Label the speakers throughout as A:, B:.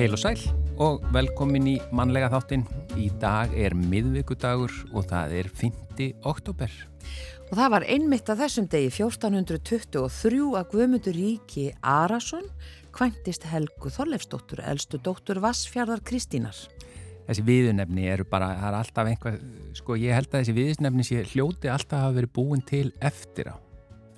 A: Heil og sæl og velkomin í mannlega þáttinn. Í dag er miðvíkudagur og það er 5. oktober.
B: Og það var einmitt að þessum degi 1423 að Guðmundur Ríki Arason kvæntist Helgu Þorleifsdóttur, elstu dóttur Vassfjörðar Kristínar.
A: Þessi viðunefni eru bara, það er alltaf einhvað, sko ég held að þessi viðunefni sé hljóti alltaf hafa verið búin til eftir á.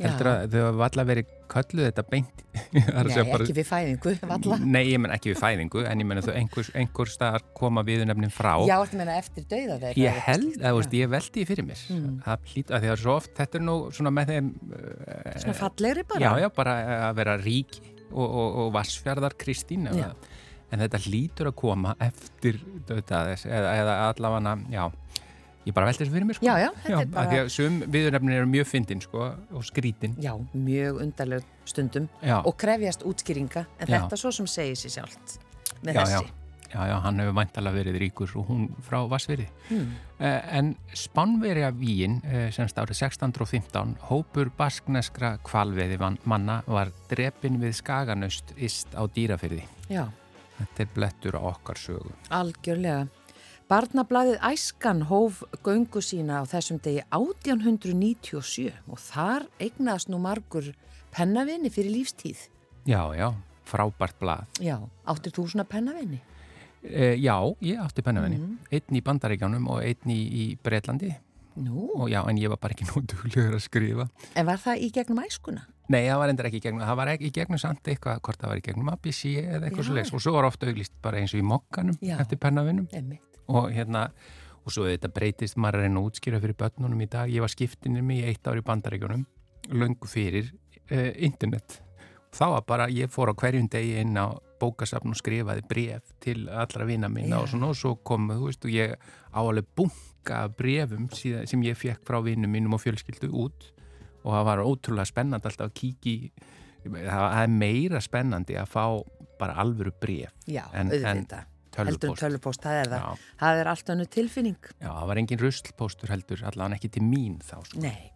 A: Heldur að þau alltaf verið kölluð þetta beint.
B: Nei, bara, ekki við fæðingu valla.
A: Nei, ég menn ekki við fæðingu en ég menn að þau einhver, einhver staðar koma viðunefnin frá.
B: Já, þetta menna eftir dauða þegar
A: Ég held, að, veist, ég veldi fyrir mér. Mm. það hlýtt að því að svo oft þetta er nú svona með þeim
B: uh, Svona fallegri bara.
A: Já, já, bara að vera rík og, og, og vassfjörðar Kristín en þetta hlýtur að koma eftir dauðaðis eða, eða allavega, já Ég bara veldi þessu fyrir mér sko.
B: Já, já,
A: þetta já, er bara... Því að sum viðurnefnin eru mjög fyndin sko og skrítin.
B: Já, mjög undarleg stundum já. og krefjast útskýringa en já. þetta svo sem segir sér sjálft með
A: já,
B: þessi.
A: Já, já, hann hefur væntalega verið ríkur og hún frá Vassveri. Hmm. Eh, en Spánverja víin, eh, semst árið 1615, hópur baskneskra kvalveði manna var drepin við skaganaust ist á dýrafyrði.
B: Já.
A: Þetta er blettur á okkar sögu.
B: Algjörlega. Barnablaðið Æskan hóf göngu sína á þessum degi 1897 og þar eignast nú margur pennavinni fyrir lífstíð.
A: Já, já, frábært blað.
B: Já, áttir þú svona pennavinni?
A: E, já, ég átti pennavinni. Mm. Einn í Bandaríkjánum og einn í, í Breitlandi.
B: Nú?
A: Og já, en ég var bara ekki nótuglegur að skrifa.
B: En var það í gegnum æskuna?
A: Nei, það var endur ekki í gegnum, það var ekki í gegnum samt eitthvað, hvort það var í gegnum ABC eða eitthvað svo leiðs og svo var ofta auglist bara eins og í mokkanum já. eftir pennavinnum. Og hérna og svo þetta breytist, maður er einn útskýra fyrir börnunum í dag, ég var skiptinir mig í eitt ár í bandaríkjunum, löngu fyrir uh, internet. Og þá var bara, ég fór á hverjum degi inn á bókasafn og skrifaði bref til allra vina minna yeah. og svona og svo komu, þú veist, og ég áalega bunga brefum sem ég fekk frá vinum mínum og fjölskyldu út. Og það var ótrúlega spennandi alltaf að kíki það er meira spennandi að fá bara alvöru bref
B: Já, auðvitað heldur en tölvupóst, það er það. Já. það er allt annu tilfinning.
A: Já, það var engin ruslpóstur heldur allavega ekki til mín þá
B: sko. Nei.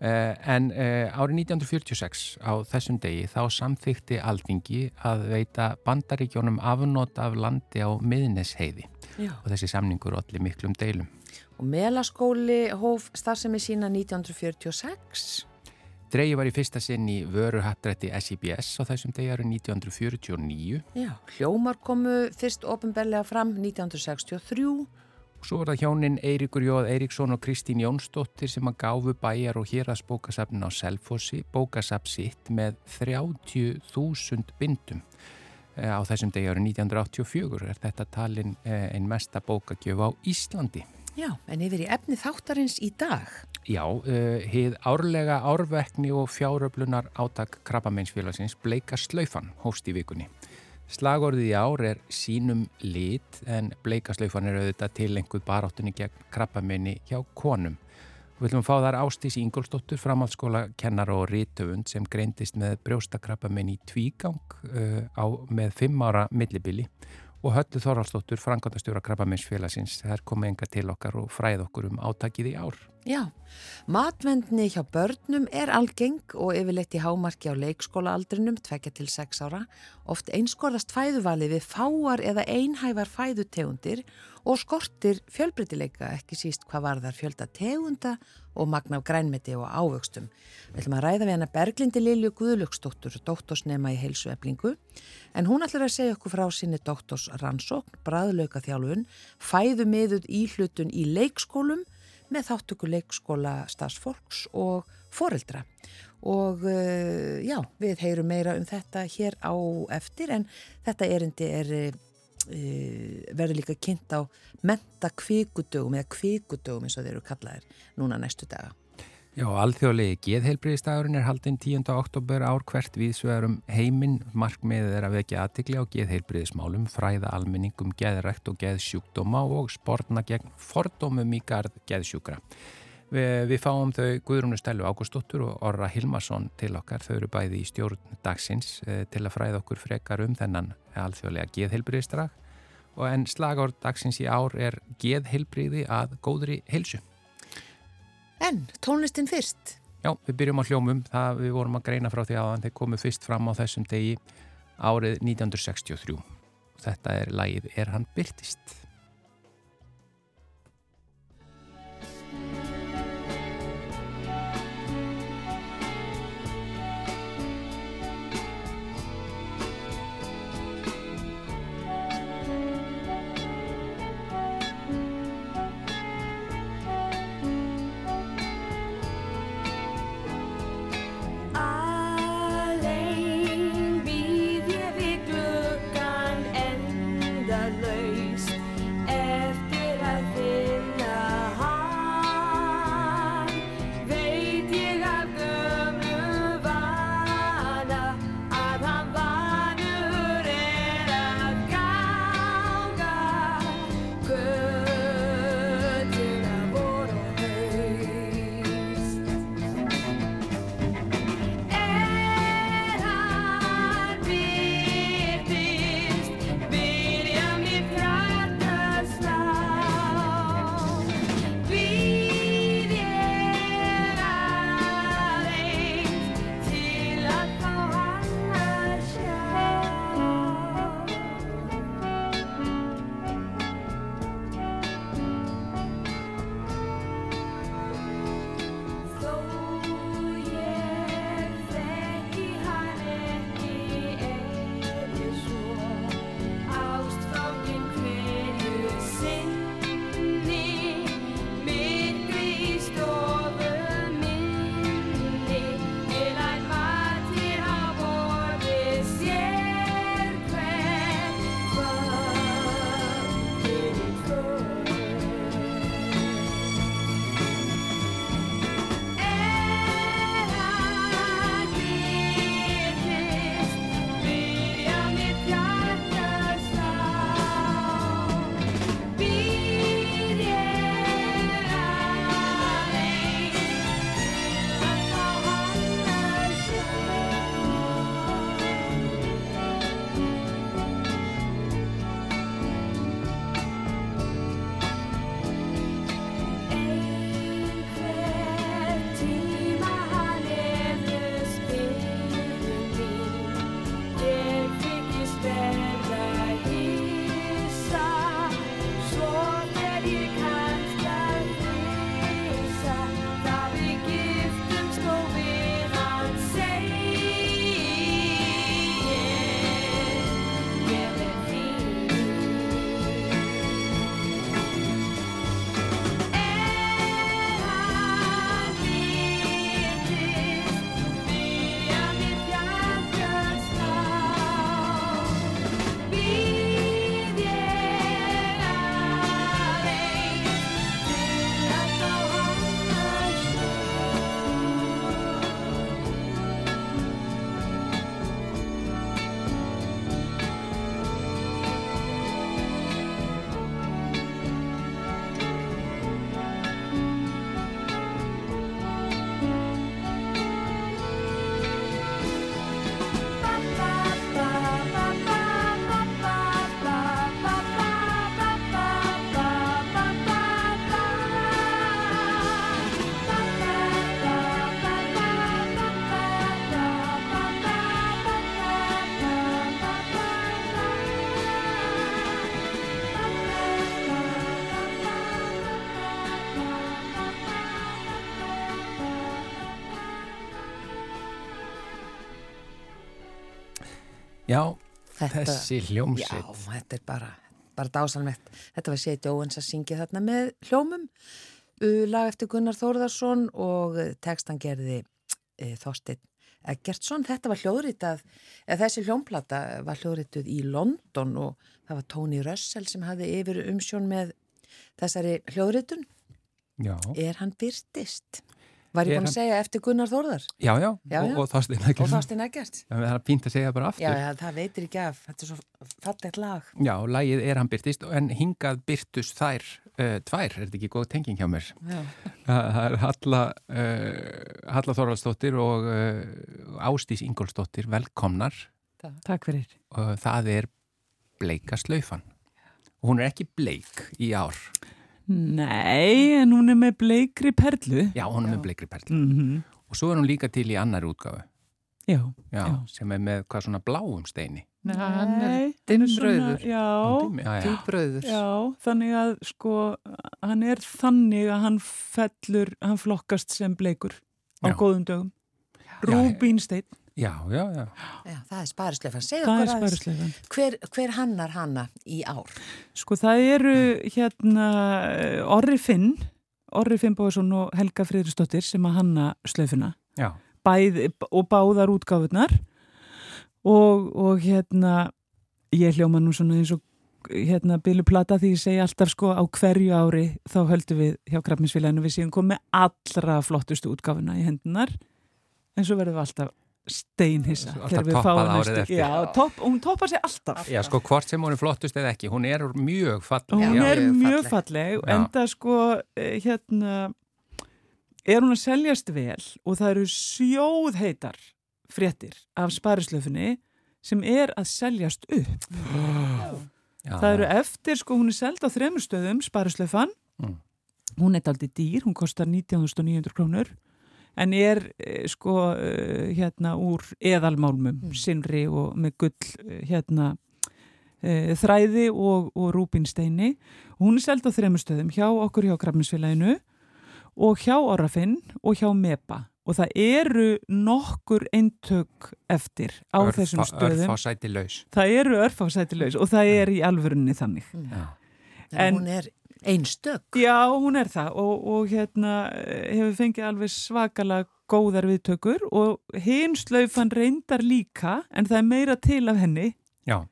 A: Uh, en uh, árið 1946 á þessum degi þá samþykti Alþingi að veita bandaríkjónum afnót af landi á miðnesheiði. Og þessi samningur allir miklum deilum.
B: Og melaskóli hóf starfsemi sína 1946
A: Dreyji var í fyrsta sinn í vöruhattrætti SIBS á þessum degi árið 1949.
B: Já, hljómar komu fyrst ofinbellega fram 1963.
A: Og svo var það hjónin Eiríkur Jóð Eiríksson og Kristín Jónsdóttir sem að gáfu bæjar og hérast bókasafnin á Selfossi, bókasaf sitt með 30.000 bindum. Eh, á þessum degi árið 1984 er þetta talin eh, einn mesta bókagjöf á Íslandi.
B: Já, en yfir í efni þáttarins í dag.
A: Já, uh, hið árlega árvekni og fjáröflunar átak Krabbameinsfélagsins bleika slaufan hóst í vikunni. Slagorðið í ár er sínum lit en bleika slaufan er auðvitað til einhver baráttunni gegn krabbameini hjá konum. Við viljum fá þar Ástís Ingolstóttur, framhaldsskóla kennar og rítöfund sem greindist með brjóstakrabbameini í tvígang uh, á, með fimm ára millibili og Höllu Þorvaldsdóttur, frangandastjóra Krabbaminsfélagsins, þær komið enga til okkar og fræð okkur um átakið í ár.
B: Já, matvendni hjá börnum er algeng og yfirleitt í hámarki á leikskólaaldrinum, tvekja til sex ára, oft einskorðast fæðuvali við fáar eða einhævar fæðutegundir og skortir fjölbreytileika, ekki síst hvað var þar fjölda tegunda og magna af grænmeti og ávöxtum. Við ætlum að ræða við hana Berglindi Lilju Guðlöksdóttur, dóttorsnema í heilsueflingu, en hún ætlar að segja okkur frá sinni dóttorsrannsókn, bræðlauka þjálfun, fæðumiðuð íhlutun í leikskólum með þáttöku leikskóla stafsfólks og foreldra. Og uh, já, við heyrum meira um þetta hér á eftir, en þetta erindi er uh, verður líka kynnt á menta kvíkudögum eða kvíkudögum eins og þeir eru kallaðir núna næstu daga.
A: Já, alþjóðlegi geðheilbriðistagurinn er haldinn 10. oktober ár hvert viðsvegarum heiminn markmiðið er að vekja aðtikli á geðheilbriðismálum, fræða almenningum geðrækt og geðsjúkdóma og sportna gegn fordómum í gard geðsjúkra. Vi, við fáum þau Guðrúnu Stælu Ágústóttur og Orra Hilmarsson til okkar, þau eru bæði í stjórn dagsins eh, til að fræða okkur frekar um þennan alþjóðlega geðheilbriðistrag og en slagord dagsins í ár er geðheilbriði að góðri heilsu.
B: En tónlistin fyrst?
A: Já, við byrjum á hljómum, það við vorum að greina frá því að þeir komu fyrst fram á þessum degi árið 1963.
C: Þetta er lagið Er hann byrtist? Þetta, þessi hljómsveit.
B: Já, þetta er bara, bara dásanlegt. Þetta var Seti Óens að syngja þarna með hljómum, lag eftir Gunnar Þórðarsson og tekstan gerði e, Þorstein Eggertsson. Þetta var hljóðritað, þessi hljómplata var hljóðrituð í London og það var Tony Russell sem hafði yfir umsjón með þessari hljóðritun.
C: Já.
B: Er hann byrtist? Var ég búin að segja eftir Gunnar Þórðar?
C: Já, já, já, já. og, og Þorstein Eggert.
B: Og Þorstein Eggert.
C: Það er pínt að segja bara aftur.
B: Já, já, það veitir ekki af. Þetta er svo fallegt lag.
C: Já, lagið er hann byrtist, en hingað byrtust þær uh, tvær, er þetta ekki góð tenging hjá mér?
B: Já.
C: Það er Halla, uh, Halla Þorvaldsdóttir og uh, Ástís Ingólsdóttir, velkomnar.
D: Takk fyrir.
C: Það er Bleika Slaufan. Og hún er ekki bleik í ár.
D: Nei, en hún er með bleikri perlu.
C: Já, hún er Já. með bleikri perlu.
D: Mm -hmm.
C: Og svo er hún líka til í annar útgáfu.
D: Já,
C: já. Já. Sem er með hvað svona bláum steini.
E: Nei, hann er
D: Nei,
E: dimmrauður.
D: Já,
A: Dimmi, já, já.
E: djúbröður.
D: já, þannig að sko, hann er þannig að hann fellur, hann flokkast sem bleikur á
A: Já.
D: góðum dögum.
A: Já. Já, já, já.
B: Já, það er sparislefan. Segðu
D: það er
B: okkur aðeins, hver, hver hannar hana í ár?
D: Sko það eru hérna eh, Orri Finn, Orri Finn Bóðsson og Helga Friðrisdóttir sem að hanna slöfuna.
A: Já,
D: Bæð, og báðar útgáfurnar og, og hérna ég hljóma nú svona eins og hérna Bilu Plata því ég segi alltaf sko á hverju ári þá höldum við hjá Krafninsfélaginu við síðan komið allra flottustu útgáfuna í hendunar en svo verðum við alltaf steinhissa þegar við fáum næstu-. Já, topp, hún toppar sig alltaf
A: já, sko hvort sem hún er flottust eða ekki, hún er mjög falleg.
D: Hún
B: Já,
D: er
B: mjög
D: mjög
B: falleg.
D: falleg
A: Já.
D: en það sko eh, hérna er hún að seljast vel og það eru sjóðheitar fréttir af sparislöfunni sem er að seljast upp.
A: Já,
D: Það eru eftir, sko, hún er seld á þremur stöðum, sparislöfan.
A: Mm.
D: Hún er aldrei dýr, hún kostar 19.900 krónur en er eh, sko eh, hérna úr eðalmálmum,
B: Mm.
D: sinri og með gull eh, hérna þræði og, og rúbinsteini. Hún er seld á þremur stöðum hjá okkur hjá Krafninsfélaginu og hjá Orrafinn og hjá Mepa og það eru nokkur eintök eftir á þessum stöðum.
A: Örfásæti laus.
D: Það eru örfásætilegs og það er í alvörunni þannig.
A: Já.
B: En,
D: En-
B: hún er einstök.
D: Já, hún er það og, og hérna eh, hefur fengið alveg svakalega góðar viðtökur og hinn slaufan reyndar líka en það er meira til af henni.
A: Já,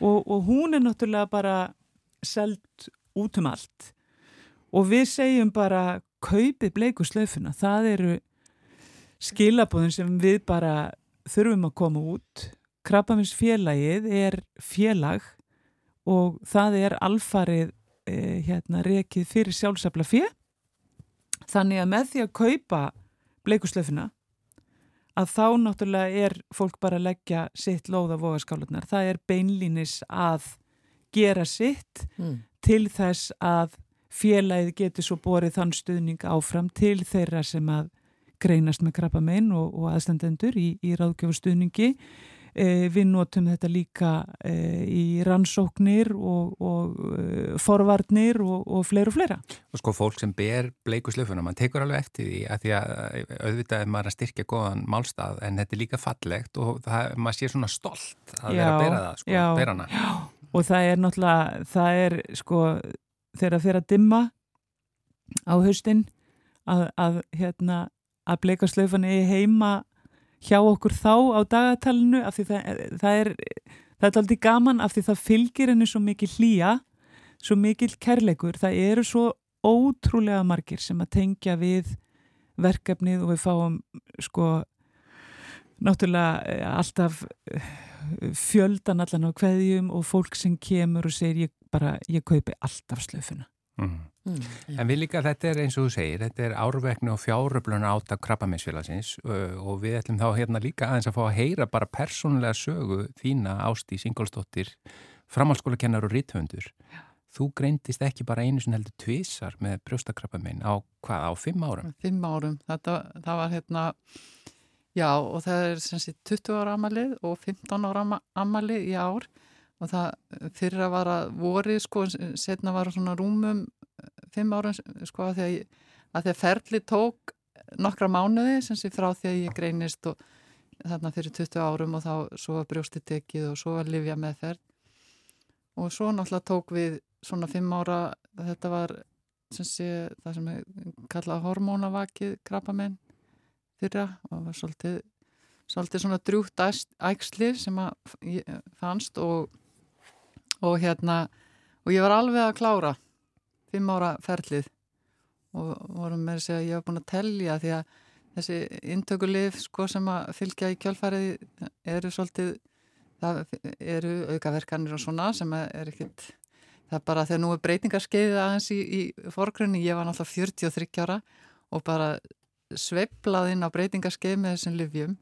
D: og, og hún er náttúrulega bara seld út um allt. Og við segjum bara kaupið bleiku slaufuna, það eru skilabóðin sem við bara þurfum að koma út. Krabbamins félagið er félag og það er alfarið eh, hérna rekið fyrir sjálfsafla fjö þannig að með því að kaupa bleikuslöfuna að þá náttúrulega er fólk bara að leggja sitt lóð á vogaskálunar. Það er beinlínis að gera sitt
B: Mm.
D: til þess að félagið getur svo borið þann stuðning áfram til þeirra sem að greinast með krabba megin og, og aðstandendur í, í ráðgjöfustuðningi. E, við notum þetta líka e, í rannsóknir og, og e, forvarnir og, og fleira og fleira.
A: og sko fólk sem ber bleiku slöfuna, mann tekur alveg eftir því að því að auðvitað er maður að styrkja góðan málstað en þetta er líka fallegt og það, maður sé svona stolt að vera
D: Já,
A: að bera það, sko,
D: já.
A: bera hana.
D: og það er náttúrulega, það er sko þegar að dimma á haustin að, að hérna að bleika slöfan er heima hjá okkur þá á dagatalinu af því það, það er það er aldrei gaman af því það fylgir henni svo mikil hlýja, svo mikil kærleikur, það eru svo ótrúlega margir sem að tengja við verkefnið og við fáum sko náttúrulega eh, alltaf eh, fjöldan allan á kveðjum og fólk sem kemur og segir ég bara, ég kaupi alltaf slöfuna.
A: Mm.
B: Mm.
A: En við líka, þetta er eins og þú segir, þetta er árvekni og fjáröfluna átak krabbaminsfélagsins uh, og við ætlum þá hérna líka aðeins að fá að heyra bara persónulega sögu þína Ástí Singolsdóttir, framhalskólakennar og rithöndur. Þú greindist ekki bara einu sem heldur tvísar með brjóstakrabbaminn á hvað, á fimm árum?
E: Fimm árum. Þetta, það var hérna, já og það er sem sé 20 ára amalið og 15 ára ama- amalið í ár og það fyrir að vara vorið sko, setna var svona rúmum eh, fimm árum sko að því að, ég, að því að ferli tók nokkra mánuði sem sé frá því að ég greinist og þarna fyrir 20 árum og þá svo var brjósti tekið og svo var livja meðferð og svo náttúrulega tók við svona fimm ára, þetta var sem sé það sem er kallað hormónavakið krabbamenn fyrra og var svolítið svolítið svona drjútt æxli sem að fannst og, og hérna og ég var alveg að klára fimm ára ferlið. Og vorum með að segja að ég var búin að telja því að þessi intökulif sko sem að fylgja í kjölfarið eru svolítið það eru aukaverkanir og svona sem er ekkit það er bara þegar nú er breytingarskeiðið aðeins í, í forgrunni, ég var náttúrulega 43 ára og bara sveiflað inn á breytingarskeið með þessum livjum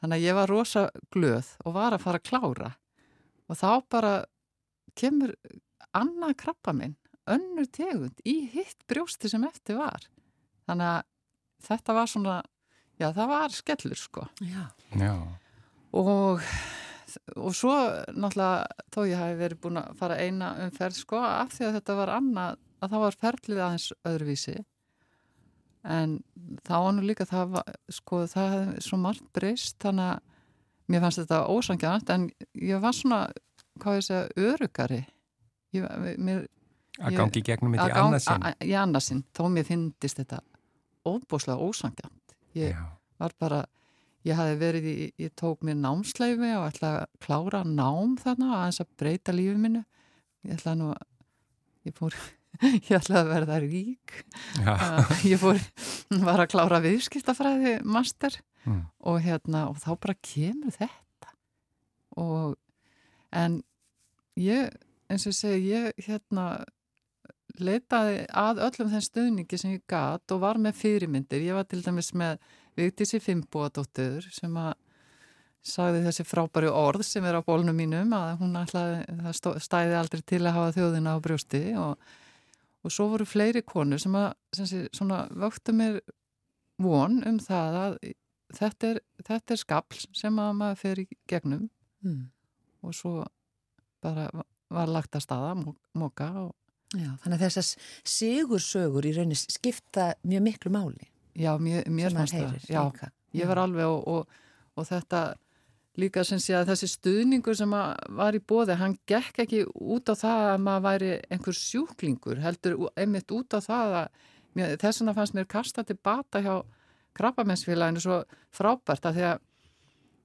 E: þannig að ég var rosa glöð og var að fara að klára. Og þá bara kemur annað krabba minn önnur tegund í hitt brjósti sem eftir var þannig að þetta var svona já það var skellur sko
B: Já.
A: Já.
E: og og svo náttúrulega þó ég hafi verið búin að fara eina umferð sko af því að þetta var annað að það var ferlið aðeins öðruvísi en þá nú líka það var, sko það hefði svo margt breyst þannig að mér fannst þetta ósangjant en ég var svona hvað ég segja örugari ég, mér,
A: að gangi gegnum þetta í annarsinn
E: í annarsinn, þó mér finnist þetta óbúslega ósangjant ég Já. var bara ég hafi verið í, ég tók mér námsleifi og ætla að klára nám þarna að eins að breyta lífið minnu ég ætla nú að ég fór ég ætlaði að verða rík. Ég fór, var að klára viðskiptafræði master. Mm. og hérna og þá bara kemur þetta. Og en ég, eins og segi ég hérna leitaði að öllum þenn stöðningi sem ég gatt og var með fyrirmyndir ég var til dæmis með Vigdísi Fimboadóttur sem að sagði þessi frábæri orð sem er á bólnum mínum að hún það stæði aldrei til að hafa þjóðina á brjósti og og svo voru fleiri konur sem að sem svona vöktu mér von um það að þetta er, þetta er skapl sem að maður fer í gegnum mm. Og svo bara var lagt að staða móka og
B: þannig að þessar sigursögur í rauninni skipta mjög miklu máli.
E: Já, mér, mér fannst það Já, ég var alveg og, og, og þetta líka sem sé að þessi stuðningur sem var í bóði, hann gekk ekki út á það að maður væri einhver sjúklingur, heldur einmitt út á það að þess vegna fannst mér kasta tilbata hjá krabbamennsfélaginu svo frábært að því að,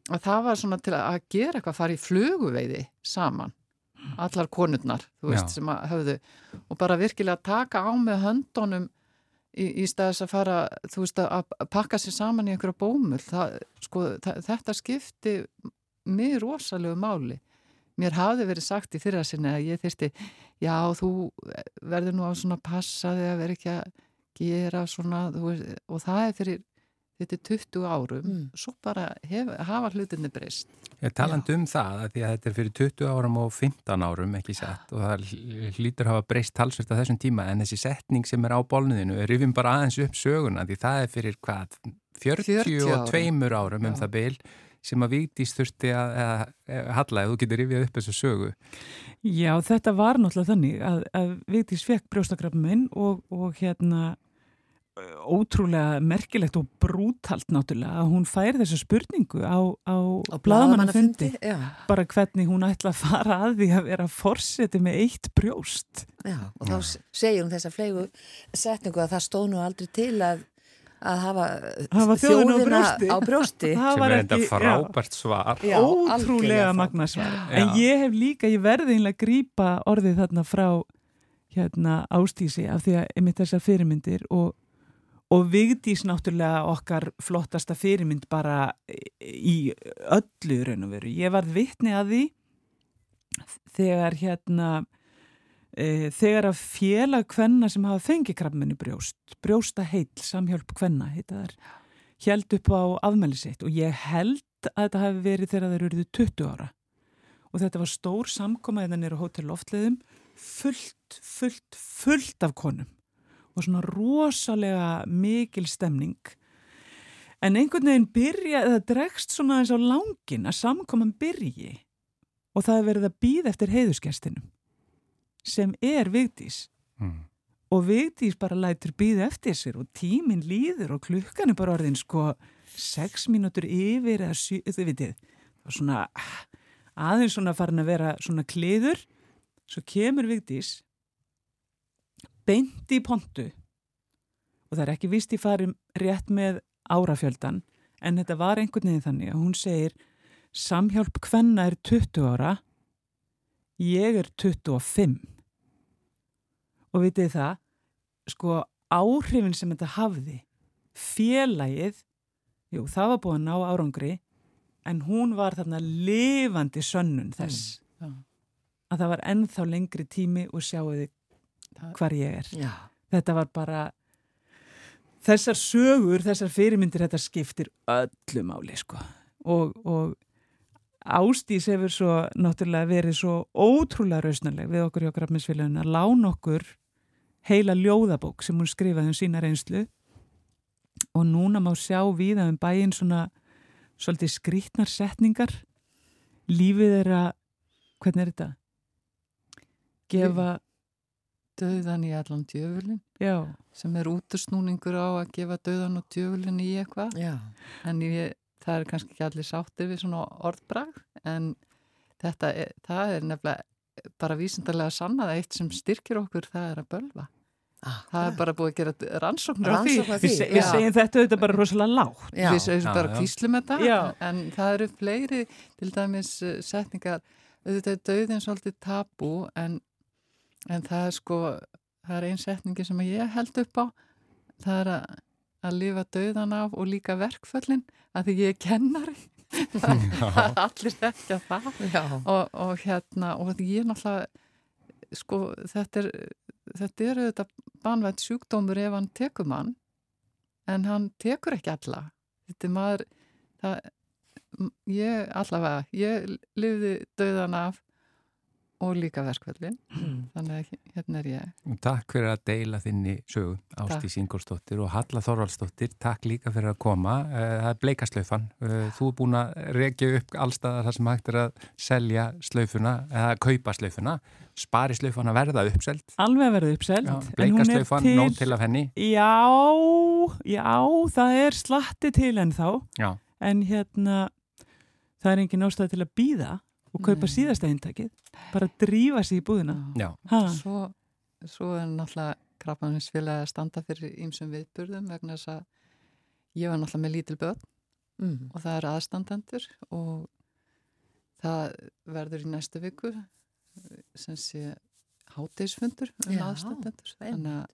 E: að það var svona til að gera eitthvað að fara í fluguveiði saman allar konurnar, þú veist, Já. sem að höfðu og bara virkilega taka á með höndunum í, í staðis að fara, þú veist, að pakka sér saman í einhverja bómul það, sko, það, þetta skipti mig rosalegu máli mér hafði verið sagt í fyrra sinni að ég þurfti, já, þú verður nú á svona passaði að vera ekki að gera svona veist, og það er fyrir þetta er 20 árum, mm. svo bara hef, hafa hlutinni breyst.
A: Ég taland um það að því að þetta er fyrir 20 árum og 15 árum ekki sett og það hlýtur hafa breyst talsvist á þessum tíma en þessi setning sem er á bólniðinu er yfir bara aðeins upp söguna því það er fyrir hvað 42 árum, árum um Já. það byl sem að Víkdís þurfti að, að, að halla ef þú getur rifjað upp þessu sögu.
D: Já, þetta var náttúrulega þannig að, að Víkdís fekk brjóstakrafminn og, og hérna ótrúlega merkilegt og brútalt náttúrulega að hún fær þessu spurningu á, á, á bladamannafundi bara hvernig hún ætla að fara að því að vera fórseti með eitt brjóst.
B: Já, og þá segir hún þessa flegu setningu að það stóð nú aldrei til að að hafa,
D: hafa þjóðina
B: brjósti, á brjósti.
A: sem er enda frábært svar.
D: Já, ótrúlega magnarsvar en ég hef líka, ég verði einlega að grýpa orðið þarna frá hérna ástísi af því að einmitt þessar fyrirmyndir og og Vigdís náttúrulega okkar flottasta fyrirmynd bara í öllu raun og veru. Ég var vittni að því þegar hérna e, þegar að félag kvenna sem hafa fengið krabbmenni brjóst, brjósta heil, samhjálp kvenna held upp á afmælisitt og ég held að þetta hafi verið þegar þeir eruðu 20 ára. Og þetta var stór samkomaðið nýra hótel loftleðum fullt, fullt, fullt af konum og svona rosalega mikil stemning. En einhvern veginn byrja eða dregst svona eins á langin að samkoman byrji og það er verið að býða eftir heiðusgestinum sem er Vigdís. Mm. og Vigdís bara lætur býða eftir sér og tíminn líður og klukkan er bara orðin sko sex mínútur yfir eða sjö, þau vitið og svona aðeins svona farin að vera svona kliður. Svo kemur Vigdís beint í pontu. Og það er ekki vist í farim rétt með árafjöldan en þetta var einhvern veginn þannig að hún segir samhjálp hvenna er 20 ára ég er 25 og vitið það sko áhrifin sem þetta hafði félagið jú það var búin ná árangri en hún var þarna lifandi sönnun þess. Mm, að það var ennþá lengri tími og sjáuði hvar ég er Já. þetta var bara þessar sögur, þessar fyrirmyndir þetta skiptir öllu máli sko og, og Ástís hefur svo náttúrulega verið svo ótrúlega rausnarleg við okkur hjá Grafminsfélagin að lána okkur heila ljóðabók sem hún skrifaði um sína reynslu og núna má sjá við að um bæinn svona svolítið skrítnar setningar lífið er að, hvernig er þetta? Gefa,
E: Döðan í allan djöfulin
D: já,
E: sem er útusnúningur á að gefa döðan og djöfulin í eitthvað.
B: Já,
E: en ég, það er kannski ekki allir sáttir við svona orðbrag en þetta er, það er nefnilega bara vísindarlega sannað að eitt sem styrkir okkur það er að bölva.
B: Ah,
E: það er bara búið að gera rannsóknir á því.
D: Við,
B: því.
D: við
B: já.
D: segjum þetta auðvitað bara rosalega lágt.
B: Já,
E: við segjum
A: Já,
E: bara kvíslum þetta
D: Já.
E: en það eru fleiri til dæmis eh, setningar. Auðvitað er döðin svolítið tabú en, en það er sko það er ein setningi sem ég held upp á. Það er að, að lifa döðan af og líka verkföllin að því ég er kennari. Það það er allir þekkja það.
B: Já,
E: og, og hérna og ég er náttúrulega sko þetta er þetta er auðvitað banvænt sjúkdómur ef hann tekur mann en hann tekur ekki alla. Þetta er maður það, ég allavega ég lifði döðan af og líka verkvöldin þannig að hérna er ég.
A: Takk fyrir að deila þinni sögu Ástís Ingolsdóttir og Halla Þorvaldsdóttir. Takk líka fyrir að koma. Eh, það er bleikaslaufan Eh, þú er búin að regja upp allstaðar þar sem hægt er að selja slaufuna eða kaupa slaufuna. Spari slaufana verða uppselt.
D: Alveg að verða uppselt. Hún er
A: bleikaslaufan, nóg til af henni.
D: Já, já, það er slatti til en þá.
A: Já,
D: En hérna, það er engin ástæð til að býða og kaupa
E: Nei.
D: síðasta eintakið. Bara drífa sig í búðina.
A: já,
D: Ha,
E: svo, svo er náttúrulega krabbanisfélagi að standa fyrir ýmsum viðburðum vegna þess að ég var náttúrulega með lítil börn
B: Mm.
E: og það eru aðstandendur og það verður í næstu viku sem sé hátegisfundur um aðstandendur þannig að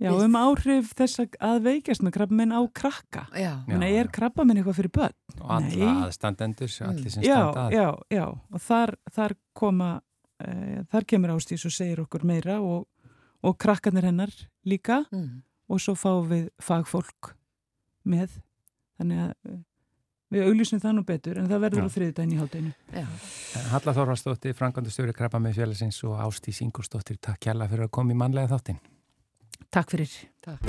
D: já, um áhrif þess að- veikjast með krabbaminn á krakka.
B: Já,
A: Já.
D: Þannig er krabbaminn eitthvað fyrir börn?
A: og alla aðstandendur allir sem
D: Já,
A: standa að
D: já, já. Og þar, þar koma, e, þar kemur Ástís og segir okkur meira og, og krakkarnir hennar líka
B: mm.
D: og svo fáum við fagfólk með. Þannig að eh, við auglýsum það nú betur en það verður
A: Já.
D: á þriðdægin í hátdeinu.
B: já.
A: Halla Þorvaldsdóttir, Frankandustjóri Krabba með félagsins og Ástís Ingolsdóttir takk hjalla fyrir að koma í mannlega þáttin
D: Takk fyrir.
E: takk.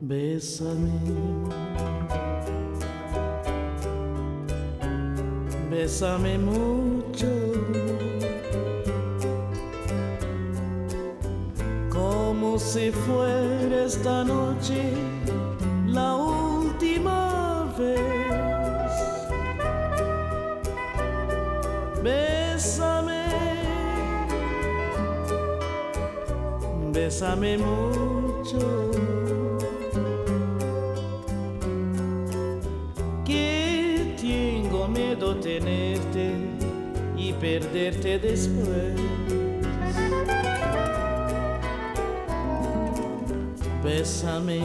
F: Bésame, bésame mucho, como si fuera esta noche la última vez. Bésame, bésame mucho. Perderte después. Bésame,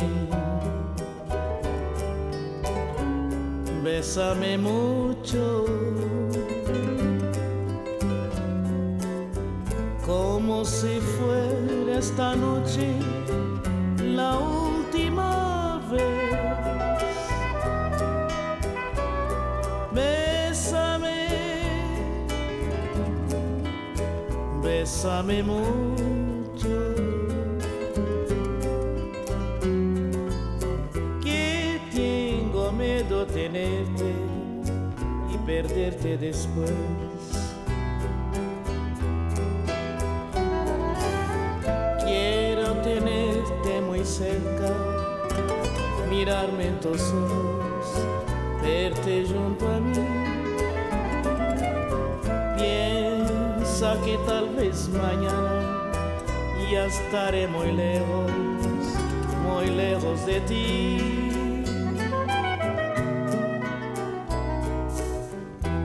F: bésame mucho, como si fuera esta noche bésame mucho. Que tengo miedo tenerte y perderte después. Quiero tenerte muy cerca, mirarme en tus ojos, verte junto a mí. Piensa que tal vez mañana ya estaré muy lejos, muy lejos de ti.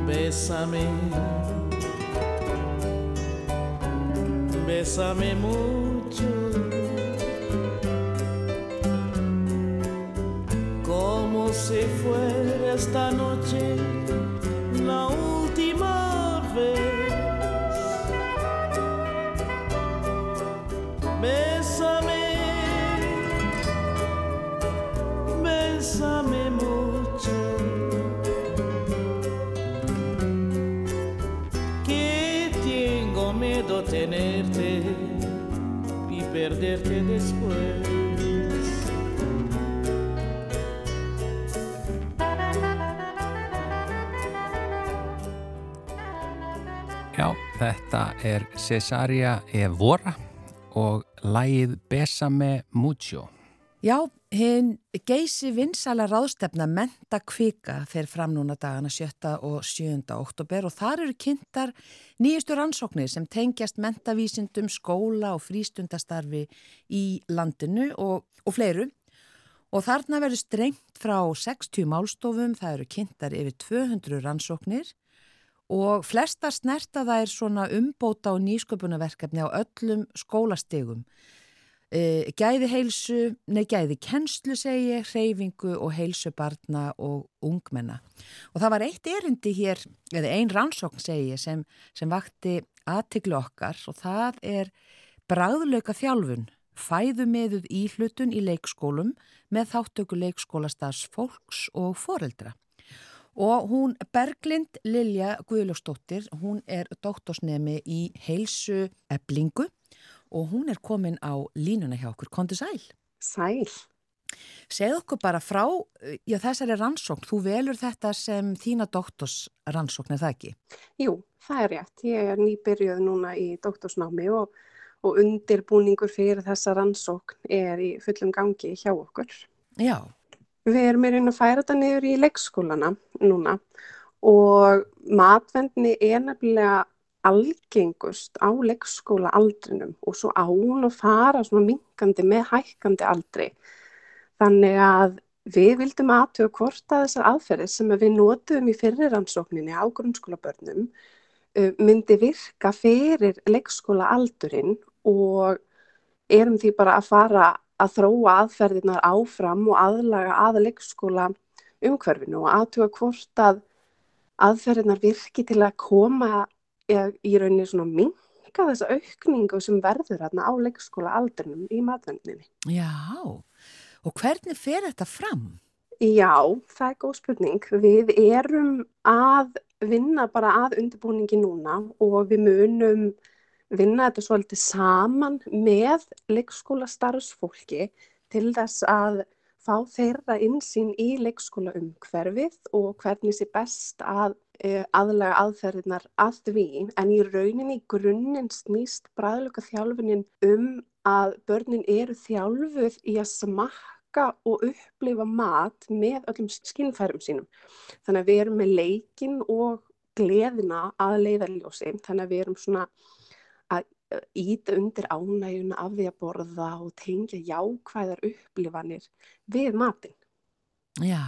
F: Bésame, bésame mucho. Como si fuera esta noche
A: er Cesaria Evora og lægið Besame Mucho.
B: Já, hinn geysi vinsala ráðstefna Menta Kvika fer fram núna dagana 7. og 7. oktober og þar eru kynntar nýjustu rannsóknir sem tengjast mentavísindum, skóla og frístundastarfi í landinu og, og fleiru. Og þarna verður strengt frá 60 málstofum, það eru kynntar yfir 200 rannsóknir og flesta snerta það er svona umbóta og nýsköpunarverkefni á öllum skólastegum. E, gæði heilsu, nei gæði kennslu segi, hreyfingu og heilsu barna og ungmenna. Og það var eitt erindi hér, eða ein rannsókn segi sem, sem vakti aðtiklu okkar og það er bráðlauka þjálfun, fæðumeðuð íhlutun í leikskólum með þáttöku leikskólastars fólks og foreldra. Og hún Berglind Lilja Guðljósdóttir, hún er doktorsnemi í heilsu eblingu og hún er komin á línuna hjá okkur. Kondi sæl?
G: Sæl.
B: Segð okkur bara frá, já þessari rannsókn, þú velur þetta sem þína doktorsrannsókn, er það ekki?
G: Jú, það er rétt. Ég er nýbyrjuð núna í doktorsnámi og, og undirbúningur fyrir þessa rannsókn er í fullum gangi hjá okkur.
B: Já.
G: Við erum í raun að færa þetta niður í leikskólana núna og matvendni er nefnilega algengust á leikskóla aldrinum og svo á hún að fara svona minkandi með hækkandi aldri. Þannig að við vildum aðtöku hvort að þessar aðferðir sem við notum í fyrirrannsókninni á grunnskólabörnum uh, myndi virka fyrir leikskóla aldurinn og erum því bara að fara að þróa aðferðirnar áfram og aðlaga að leikskóla umhverfinu og aðtuga hvort að aðferðirnar virki til að koma í rauninni svona minka þessa aukningu sem verður hérna á leikskóla aldrinum í matvendinni.
B: Já, og hvernig fer þetta fram?
G: Já, það er góð spurning. Við erum að vinna bara að undirbúningi núna og við munum vinna þetta svolítið saman með leikskóla starfsfólki til þess að fá þeirra insýn í leikskóla umhverfið og hvernig sé best að aðlaga aðferðinar að því en í rauninni í grunninn snýst bræðluga þjálfunin um að börnin eru þjálfuð í að smakka og upplifa mat með öllum skinnfærum sínum. Þannig að við erum með leikin og gleðina að leiðarljósi þannig að við erum svona íta undir ánægjuna af því að borða og tengja jákvæðar upplifanir við matin.
B: Já,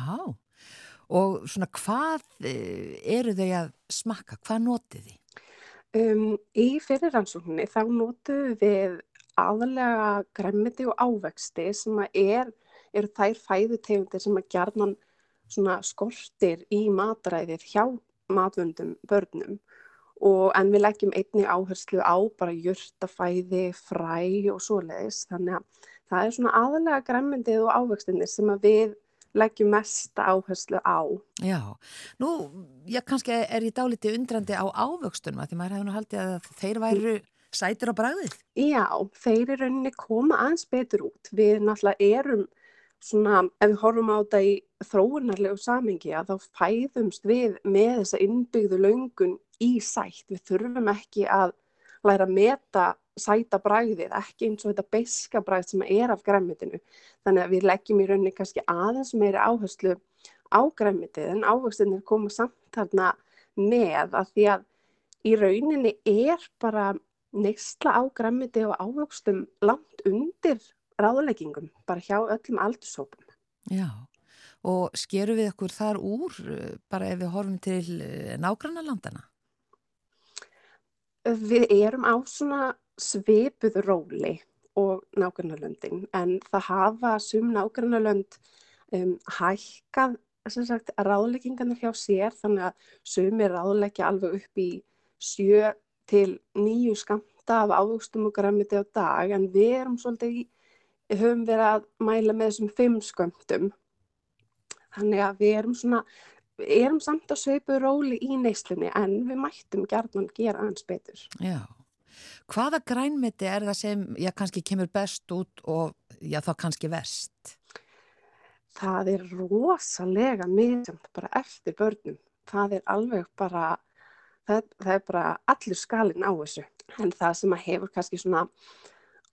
B: og svona hvað eru þau að smakka, hvað notið þið?
G: Um, í fyrirrannsókninni þá notuðu við aðalega græmiti og ávexti sem er, eru þær fæðutegundir sem að gerðnan skortir í matræðið hjá matvöndum börnum og en við leggjum einni áherslu á bara jörtafæði, fræ og svoleiðis þannig að það er svona aðalega græmyndið og ávextinir sem að við leggjum mesta áherslu á.
B: Já, nú, já, kannski er ég dáliti undrandi á ávöxtunum að því maður hefur nú haldið að þeir væru sætur á bræðið.
G: Já, þeir eru rauninni koma aðeins betur út. Við náttúrulega erum svona, ef við horfum á þetta í þróunarlegu samengi að þá fæðumst við með þessa innbyggðu löngun í sætt. Við þurfum ekki að læra að meta sæta bræðið, ekki eins og þetta beiska bræð sem er af græmitinu. Þannig að við leggjum í rauninni kannski aðeins meiri áherslu á græmitið en ávöxtinir koma samt þarna með að því að í rauninni er bara neysla á græmitið og ávöxtum langt undir ráðleggingum, bara hjá öllum aldursópum.
B: Já, og skeru við okkur þar úr bara ef við horfum til nágranna landana?
G: Við erum á svona svipuð róli og nákvæmlega en það hafa sum nákvæmlega um, hækkað sagt, ráðleggingarnir hjá sér þannig að sum er ráðleggja alveg upp í sjö til nýju skamta af ávöxtum og græmiti á dag en við erum svolítið höfum verið að mæla með þessum fimm skamtum þannig að við erum svona erum samt að sveipu róli í neyslunni en við mættum gerðan gera aðeins betur.
B: Já, Hvaða grænmeti er það sem, já, kannski kemur best út og, já, þá kannski vest?
G: Það er rosalega misjönd bara eftir börnum. Það er alveg bara, það, það er bara allur skalin á þessu. En það sem að hefur kannski svona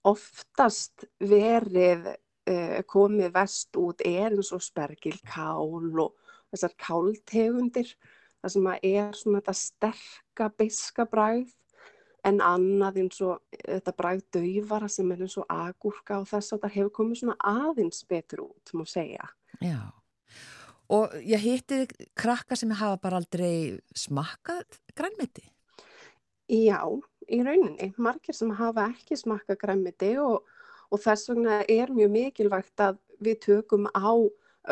G: oftast verið uh, komið vest út er eins og spergilkál og þessar káltegundir. Það sem að er svona þetta sterka, biska bræð en annað eins og þetta bræð döfara sem er eins og agúrka og þess að það hefur komið svona aðeins betur út, má segja.
B: Já, og ég hitti krakka sem hafa bara aldrei smakkað grænmeti.
G: Já, í rauninni, margir sem hafa ekki smakkað grænmeti og, og þess vegna er mjög mikilvægt að við tökum á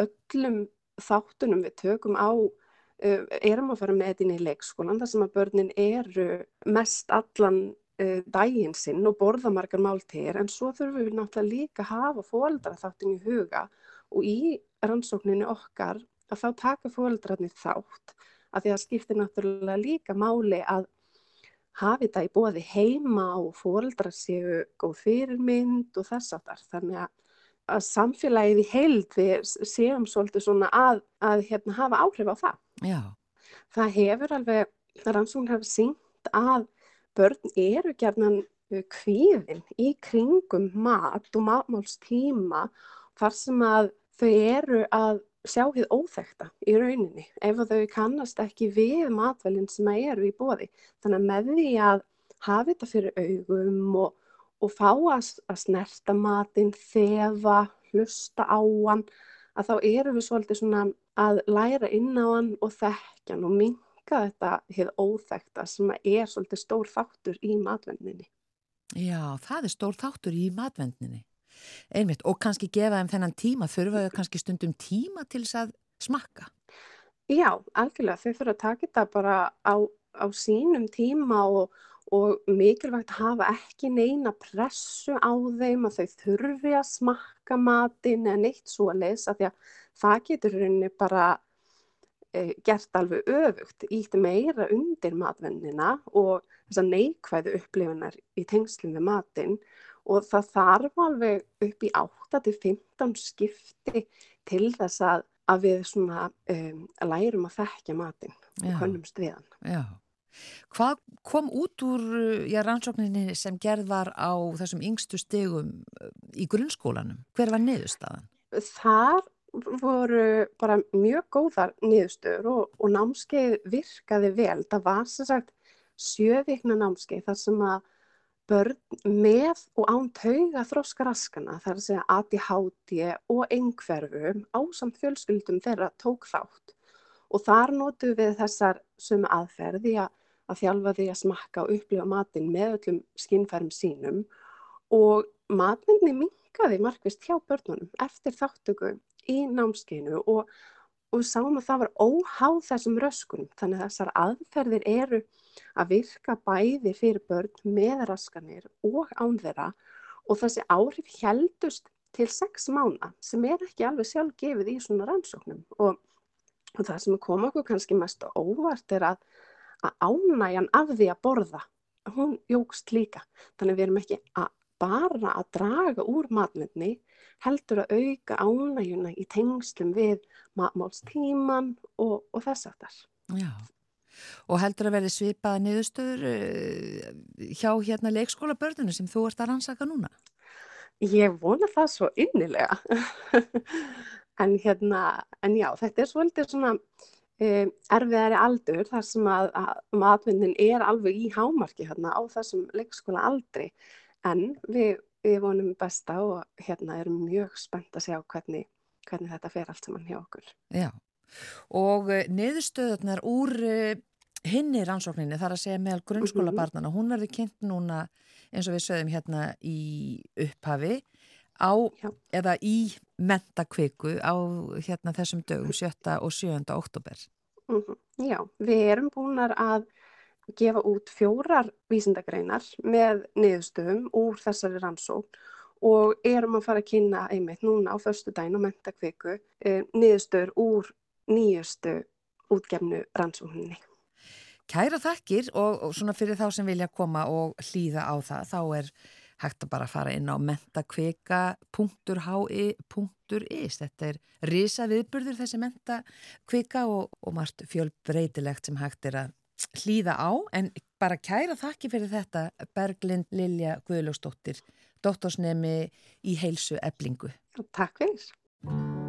G: öllum þáttunum, við tökum á uh, erum að fara með þetta inn í leikskólan þar sem að börnin eru mest allan uh, daginn sinn og borða margar máltegir en svo þurfum við náttúrulega líka að hafa fóaldra þáttin í huga og í rannsókninni okkar að þá taka fóldrarnir þátt að því að skiptir náttúrulega líka máli að hafi þetta í bóði heima og fóldrar séu góð fyrirmynd og þess aftar þannig að að samfélagið í heild við séum svolítið svona að, að hérna, hafa áhrif á það.
B: Já.
G: Það hefur alveg, rannsókn hefur syngt að börn eru gerðan kvíðin í kringum mat og matmálstíma þar sem að þau eru að sjá hér óþekta í rauninni ef þau kannast ekki við matvelin sem eru í bóði. Þannig að með því að hafa þetta fyrir augum og og fá að, að snerta matinn, þefa, hlusta á hann, að þá eru við svolítið svona að læra inn á hann og þekkja hann og minga þetta hér óþekta sem er svolítið stór þáttur í matvendinni.
B: Já, það er stór þáttur í matvendinni. Einmitt, og kannski gefa þeim þennan tíma, þurfaðu kannski stundum tíma til þess að smakka?
G: Já, algjörlega, þau fyrir að taka þetta bara á, á sínum tíma og, og mikilvægt að hafa ekki neina pressu á þeim að þau þurfi að smakka matin en eitt svo að lesa því að það getur rauninni bara e, gert alveg öfugt, ítt meira undir matvennina og þess að neikvæðu upplifunar í tengslum við matin og það þarf alveg upp í 8-15 skipti til þess að, að við svona um, lærum að þekkja matin og könnumst við hann.
B: Já. Hvað kom út úr já, rannsókninni sem gerð var á þessum yngstu stegum í grunnskólanum? Hver var niðurstaðan?
G: Þar voru bara mjög góðar niðurstöður og, og námskeið virkaði vel. Það var sem sagt sjövikna námskeið þar sem að börn með og án tauga þróskaraskana þar að segja ADHD og einhverfu ásamt fjölskyldum þeirra tók þátt og þar notu við þessar sumu aðferði að að þjálfa því að smakka og upplifa matin með öllum skinnfærum sínum. Og matninni mingaði markvist hjá börnunum eftir þáttöku í námskeinu og, og sáum að það var óháð þessum röskunum. Þannig að þessar aðferðir eru að virka bæði fyrir börn með raskanir og án þeirra. Og þessi áhrif heldust til sex mána sem er ekki alveg sjálf gefið í svona rannsóknum. Og, og það sem kom okkur kannski mest óvart er að að ánægjan af því að borða, hún jógst líka. Þannig við erum ekki að bara að draga úr matmyndni, heldur að auka ánægjuna í tengslum við matmálstíman og, og þess aftar.
B: Já, og heldur að verði svipaða niðurstöður uh, hjá hérna leikskóla börnunu sem þú ert að rannsaka núna?
G: Ég vona það svo innilega. en hérna, en já, þetta er svolítið svona um, erfiðari aldur þar sem að, að matvinnin er alveg í hámarki hérna á þessum leikskóla aldri. En við, við vonum besta og hérna erum mjög spennt að sjá hvernig, hvernig þetta fer allt saman hjá okkur.
B: Já. Og uh, niðurstöðunar úr uh, hinni rannsókninni þar að segja meðal grunnskólabarnana, hún verður kynnt núna eins og við sögum hérna í upphafi á Já. eða í mentakviku á hérna þessum dögum 7. og 7. oktober.
G: Mm -hmm. Já, við erum búinar að gefa út fjórar vísindagreinar með niðurstöfum úr þessari rannsókn og erum að fara að kynna einmitt núna á förstu dæn og mentakviku eh, niðurstöfur úr nýjustu útgefnu rannsókninni.
B: Kæra þakkir og, og svona fyrir þá sem vilja koma og hlýða á það, þá er hægt að bara fara inn á mentakvika.hi.is þetta er risa viðburður þessi mentakvika og, og margt fjölbreytilegt sem hægt er að hlýða á. En bara kæra þakki fyrir þetta Berglind Lilja Guðlósdóttir dóttorsnemi í heilsu eblingu
G: Takk fyrir.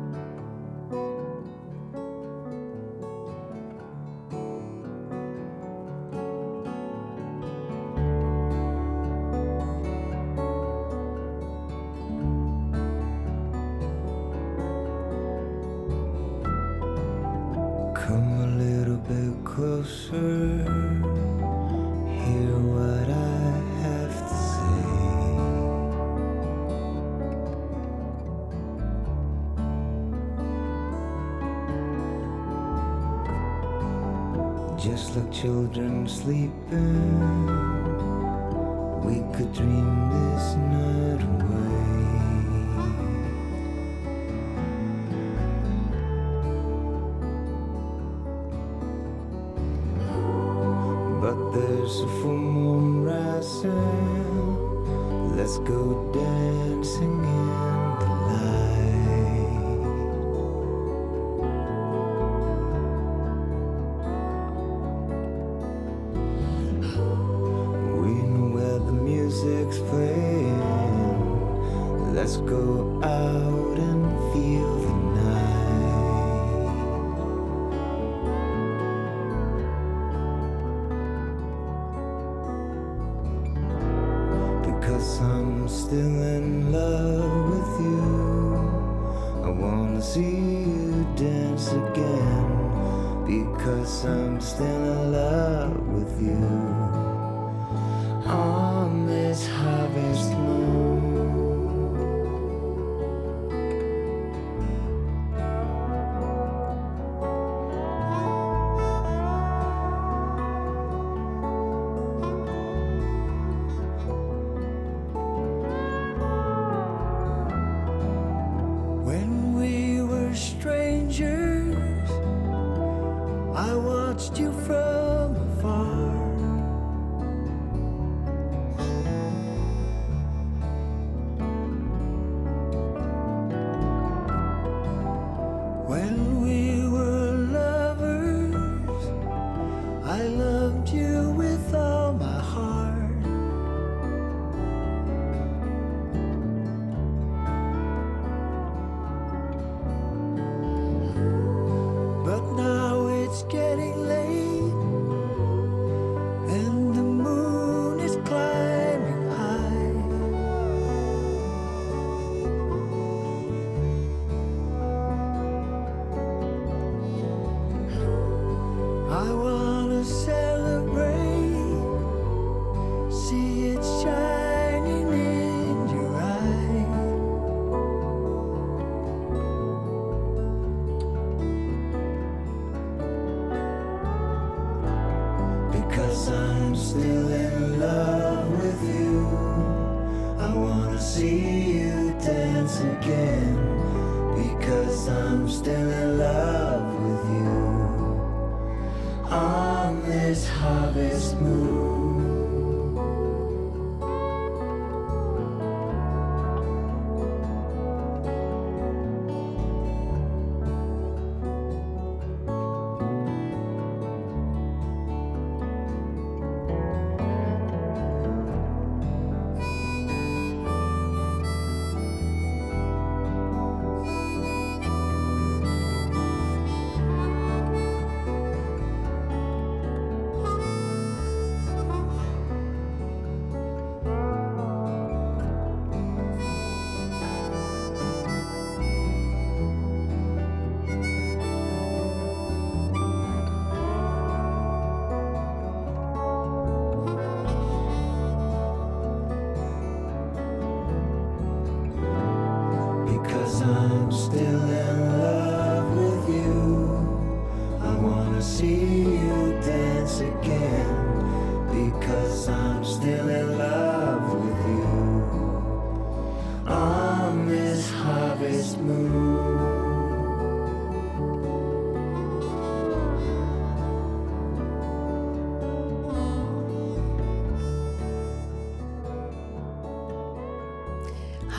H: just like children sleeping. We could dream this night away. But there's a fool.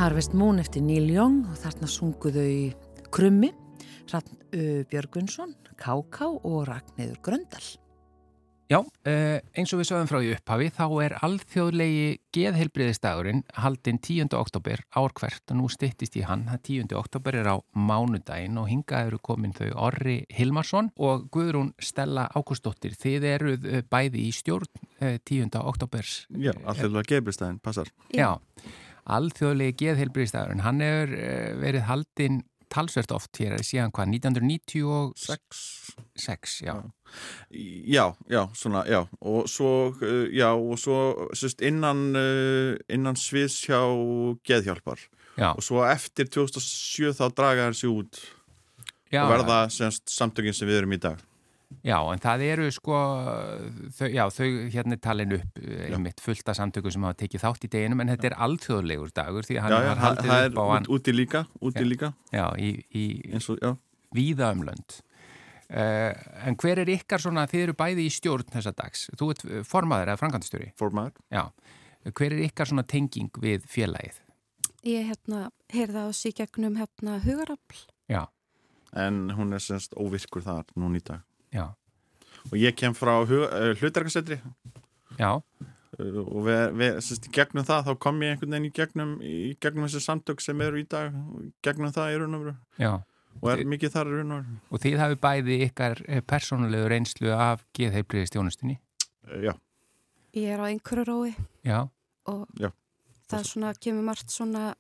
H: Harvest Moon
B: eftir Neil Young og þarna sunguðu í Krummi, Rann Björgvinsson, Káká og Ragnæður Gröndal.
A: Já, eh, eins og við sögum frá í upphafi þá er alþjóðlegi geðheilbriðistagurinn haldinn 10. oktober ár hvert og nú styttist í hann. Það 10. oktober er á mánudaginn og hingað eru komin þau Orri Hilmarsson og Guðrún Stella Ágústóttir. Þið eruð bæði í stjórn eh, 10. oktobers.
I: Já, alltaf geðbristæðin, passar.
A: Já, alþjóðlegi geðheilbriðistagurinn. Hann hefur eh, verið haldinn talsvert oft hér síðan hvað, 1996? 6, já.
I: Já, já, svona, já, og svo, uh, já, og svo, sérst, innan, uh, innan sviðs hjá geðhjálpar.
A: Já.
I: Og svo eftir 2007 þá draga þessi út
A: Já,
I: og verða semst samtökin sem við erum í dag.
A: Já, en það eru sko, þau, já, þau hérna er talin upp eh, einmitt fullt af samtöku sem hafa tekið þátt í deginum, en þetta er alþjóðlegur dagur því að hann
I: Já, já,
A: var haldið
I: það
A: upp á hann
I: út, úti líka, úti líka,
A: já, í, í
I: eins og, já.
A: víða um lönd. Uh, en hver er ykkar svona, þið eru bæði í stjórn þessa dags, þú ert eh, formaður eða frankantistjóri,
I: formaður.
A: já, hver er ykkar svona tenging við félagið?
J: Ég hérna, heyrði á sig gegnum hérna hugarafl.
A: Já,
I: En hún er semst óvirkur þar núna í dag.
A: Já,
I: Og ég kem frá hlutverkasetri
A: já,
I: uh, og við, við, semst, í gegnum það þá kom ég einhvern veginn í gegnum, í gegnum þessi samtök sem eru í dag, gegnum það í raun og veru.
A: já.
I: Og er mikið þar í raun og veru.
A: Og þið hafi bæði ykkar eh, persónulegu reynslu af geðheilbriðistjónustinni?
I: Já,
J: Ég er á einhverju rói
A: Já,
J: og
I: Já.
J: það svona kemur margt svona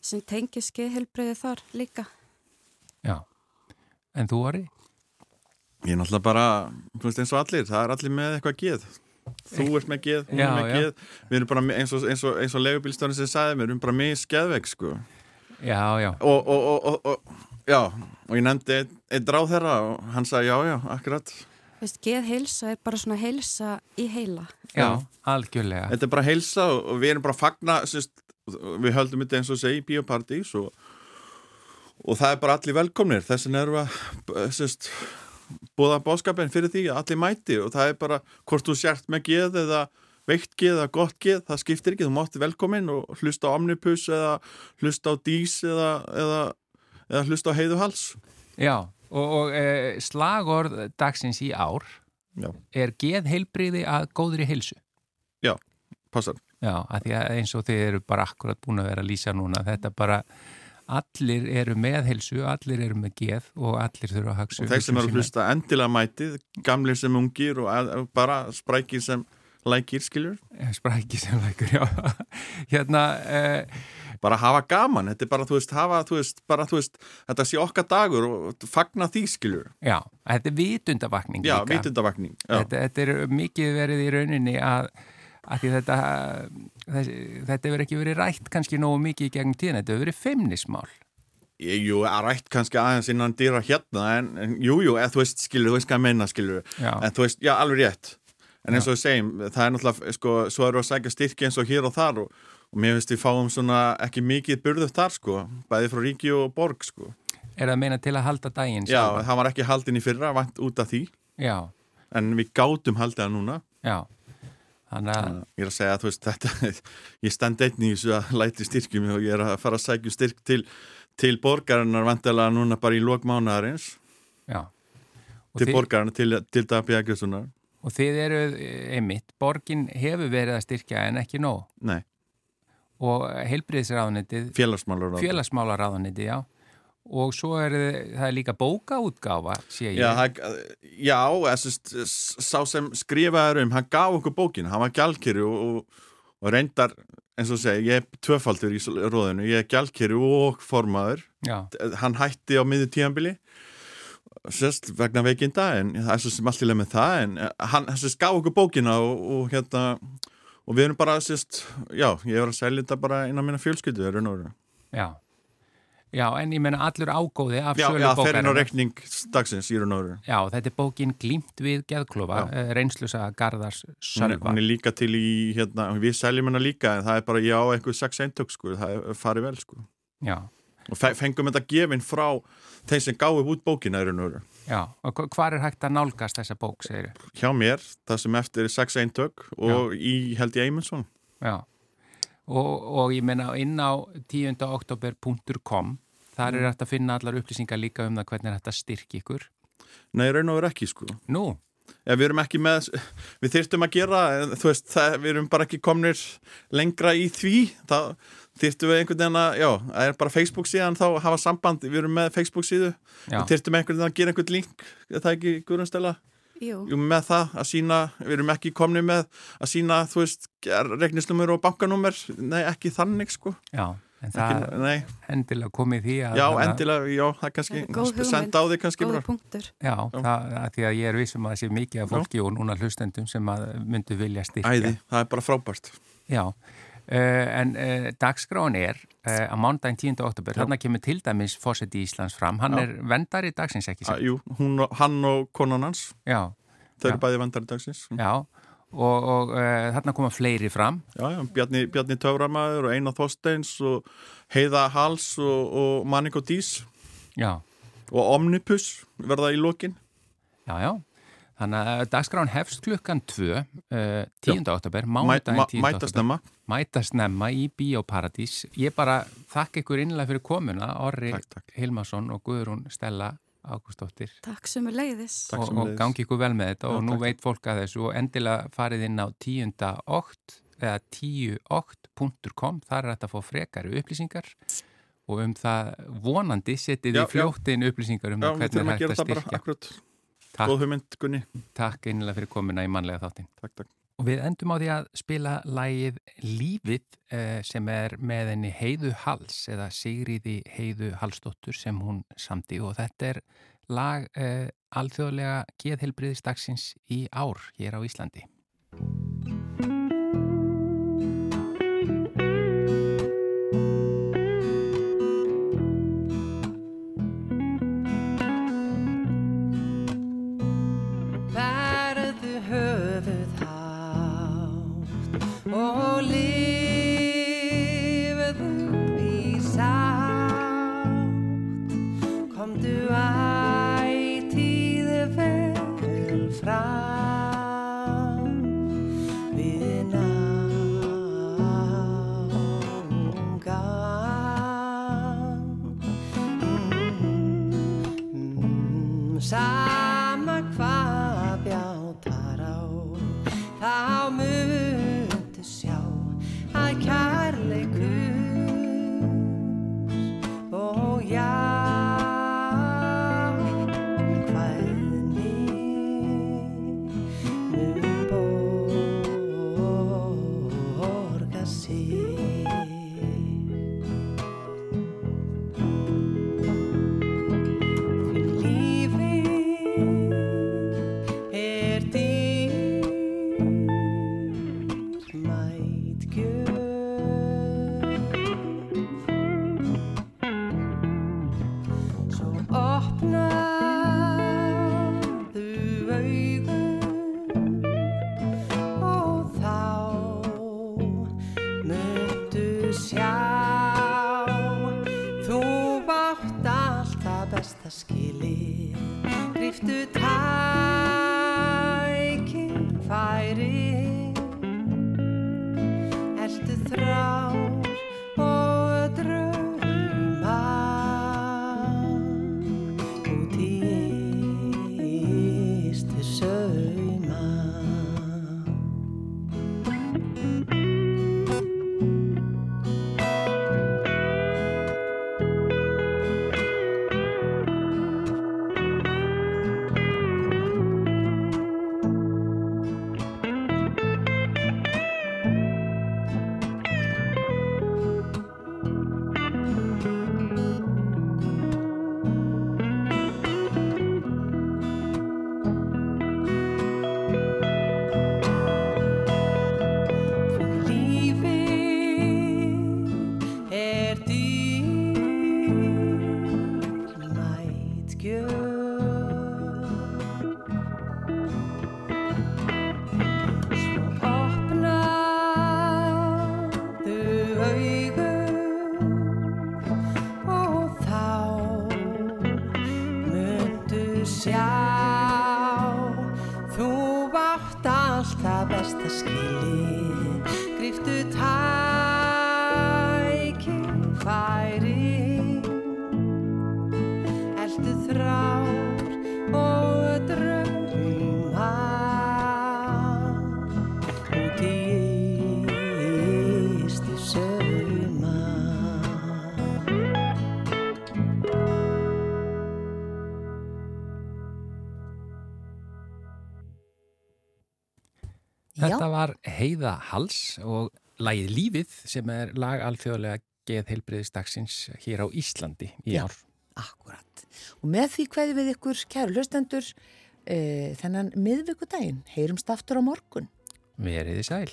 J: sem tengir skeiðhelbriði þar líka.
A: já. En þú, Ari?
I: Ég er náttúrulega bara, þú veist eins og allir, það er allir með eitthvað geð. Þú ert með geð, hún er með
A: já.
I: geð. Við erum bara eins og, eins og, eins og legubílstörn sem sagði, við erum bara með skeðvegg, sko.
A: Já, já,
I: Og, og, og, og, og, já, og ég nefndi einn ein dráð þeirra og hann sagði já, já, akkurat.
J: Veist, geðheilsa er bara svona heilsa í heila.
A: já, algjörlega.
I: Þetta er bara heilsa og, og við erum bara fagna, sérst, við höldum þetta eins og segi í biopartís og, og það er bara allir velkomnir. Þess vegna erum við að, sérst, búða bóðskapin fyrir því að allir mæti og það er bara hvort þú sért með geð eða veikt geð eða gott geð, það skiptir ekki, þú mátti velkomin og hlusta á Omnipus eða hlusta á Dís eða, eða, eða hlusta á Heiðu Hals.
A: Já, og, og e, slagorð dagsins í ár
I: Já.
A: er geðheilbriði að góðri heilsu.
I: Passar.
A: Já, að því að eins og þið eru bara akkurat búin að vera að lýsa núna, þetta bara allir eru með heilsu, allir eru með geð og allir þurfa að hugsa
I: Og þeir sem eru að hlusta endilega mætið, gamlir sem ungir og að, bara sprækir sem lækir, skiljur.
A: Spræki sem lækur, já. hérna, e,
I: bara hafa gaman, þetta er bara, þú veist, hafa, þú veist, bara, þú veist, þetta sé okkar dagur og fagna því, skiljur.
A: já, þetta er vitundavakning
I: Já,
A: líka.
I: vitundavakning. Já,
A: Þetta, þetta er mikið verið í rauninni að, þetta, þessi, þetta hefur ekki verið rætt kannski nógu mikið í gegn tíðan, þetta hefur verið feimnismál.
I: Ég- jú, rætt kannski aðeins innan dýra hérna, en, en jú, jú, eða þú veist, skiljur, þú veist hvað að meina, skiljur.
A: Já.
I: En þú veist, já, alveg rétt. En eins og við segjum, það er náttúrulega, sko, svo eru að sækja styrki eins og hér og þar og, og mér finnst við fáum svona ekki mikið burðuð þar, sko, bæði frá ríki og borg, sko.
A: Er það meina til að halda daginn
I: Já, það var ekki haldin í fyrra, vant út af því,
A: Já,
I: en við gátum haldið það núna.
A: já. Þannig að,
I: Ég er að segja að þú veist þetta, ég stend einn í þessu að læti styrkjum og ég er að fara að sækja styrk til, til borgarinnar vantilega núna bara í.
A: Og
I: til
A: þið,
I: borgarinnar, til, til Dabbi Akessonar.
A: og þið eru einmitt, borgin hefur verið að styrkja en ekki nóg.
I: Nei,
A: Og heilbriðisráðunitið,
I: félagsmálur.
A: félagsmálaráðunitið, já. Og svo er það er líka bókaútgáfa, sé ég.
I: Já, það, já þessist, sá sem skrifaður um, hann gaf okkur bókinu, hann var gjaldkeri og, og, og reyndar, eins og segja, ég er tvöfaldur í róðinu, ég er gjaldkeri og formaður.
A: Já,
I: Hann hætti á miður tíðanbili sérst vegna veikinda en það er svo sem leið með það en eh, hann sérst gaf okkur bókina og, og hérna og við erum bara sérst, já, ég er að selja þetta bara innan mína fjölskyldu, er raun og veru.
A: já. Já, en ég menna allur ágóði af
I: Já,
A: sölu
I: já, fer inn á reikning dagsins í raun og veru.
A: Já, þetta er bókin Glímt við geðklofa,
I: Já.
A: reynslusa Garðars Sölva.
I: hún er líka til í, hérna, við seljum hennar líka en það er bara, já, einhver sex eintök, sko, það farið vel, sko.
A: Já,
I: Og fe fengum þetta gefin frá þeim sem gáðu út bókina, er raun og veru.
A: já. Og hva- hvar er hægt að nálgast þessa bók, segir
I: Hjá mér, það sem eftir er sex eintök og í, held ég, Eymundsson.
A: Já. Og, og ég menna inn á 10.oktober.com þar er hægt að finna allar upplýsingar líka um það hvernig þetta styrki ykkur.
I: Nei, raun og veru ekki sko.
A: Nú,
I: Ef við erum ekki með, við þyrftum að gera, þú veist, það, við erum bara ekki komnir lengra í því, þá þyrftum við einhvern veginn að, já, það er bara Facebook síðan þá hafa samband, við erum með Facebook síðu, þyrftum einhvern veginn að gera einhvern link, er það ekki Guðrún Stella?
J: Jú,
I: Jú, með það að sína, við erum ekki komni með að sína, þú veist, regnisnumur og bankanúmer, nei, ekki þannig, sko.
A: já, en
I: Ekki,
A: það
I: nei,
A: endilega komið því að...
I: já, endilega, já, það kannski,
J: Það góð
I: senda á þig kannski bara.
J: punktur.
A: Já, það, að því að ég er vissum að það sé mikið af fólki og núna hlustendum sem að myndu vilja styrkja.
I: Æði, það er bara frábært.
A: Já, uh, en uh, dagskráin er uh, á mánudaginn 10. oktober,
I: Já.
A: þarna kemur til dæmis fósetti Íslands fram, hann
I: Já.
A: er vendari dagsins ekki
I: Að,
A: sem.
I: jú, hún, og- hann og konan hans,
A: Já,
I: þau eru bæði vandari dagsins.
A: já, og, og uh, þarna koma fleiri fram.
I: Já, já, Bjarni, Bjarni Töframæður og Einar Þorsteins og Heiða Hals og, og Maniko Dís
A: Já,
I: og Omnipus verða í lokin.
A: já, já. Þannig að dagskráin hefst klukkan 2, uh, 10. oktober,
I: Mæ,
A: mánudaginn
I: ma,
A: 10.
I: mæta
A: oktober.
I: snemma.
A: Mæta snemma í Bíóparadís. Ég bara þakka ykkur innlega fyrir komuna, Orri
I: Takk, takk.
A: Hilmarsson og Guðrún Stella Ágústóttir.
J: Takk sem er leiðis.
I: Takk
A: og, og gangi ykkur vel með þetta
I: Já,
A: og nú
I: takk.
A: veit fólk að þessu og endilega farið inn á 10.8 eða 10.8.com þar er þetta að fá frekari upplýsingar og um það vonandi setið í fljóttin upplýsingar um
I: Já,
A: það
I: við
A: hvernig
I: þurfum
A: er
I: að
A: hægt
I: gera
A: að
I: það bara
A: styrkja.
I: Góð hugmynd, Gunni.
A: takk einlega fyrir komuna í mannlega þáttin.
I: Takk, takk.
A: Og við endum á því að spila lægið Lífið eh, sem er með henni Heiðu Hals eða Sigriði Heiðu Halsdóttur sem hún samdi og þetta er lag eh, alþjóðlega geðhelbriðistagsins í ár hér á Íslandi.
B: efter ett
A: Þetta var Heiða Hals og lagið Lífið sem er lag alþjóðlega geð heilbriðistagsins hér á Íslandi í
B: Já.
A: ár.
B: Akkurat. Og með því hverju við ykkur, kæru hlustendur, e, þennan miðvíkudaginn, heyrumst aftur á morgun.
A: Veriði sæl.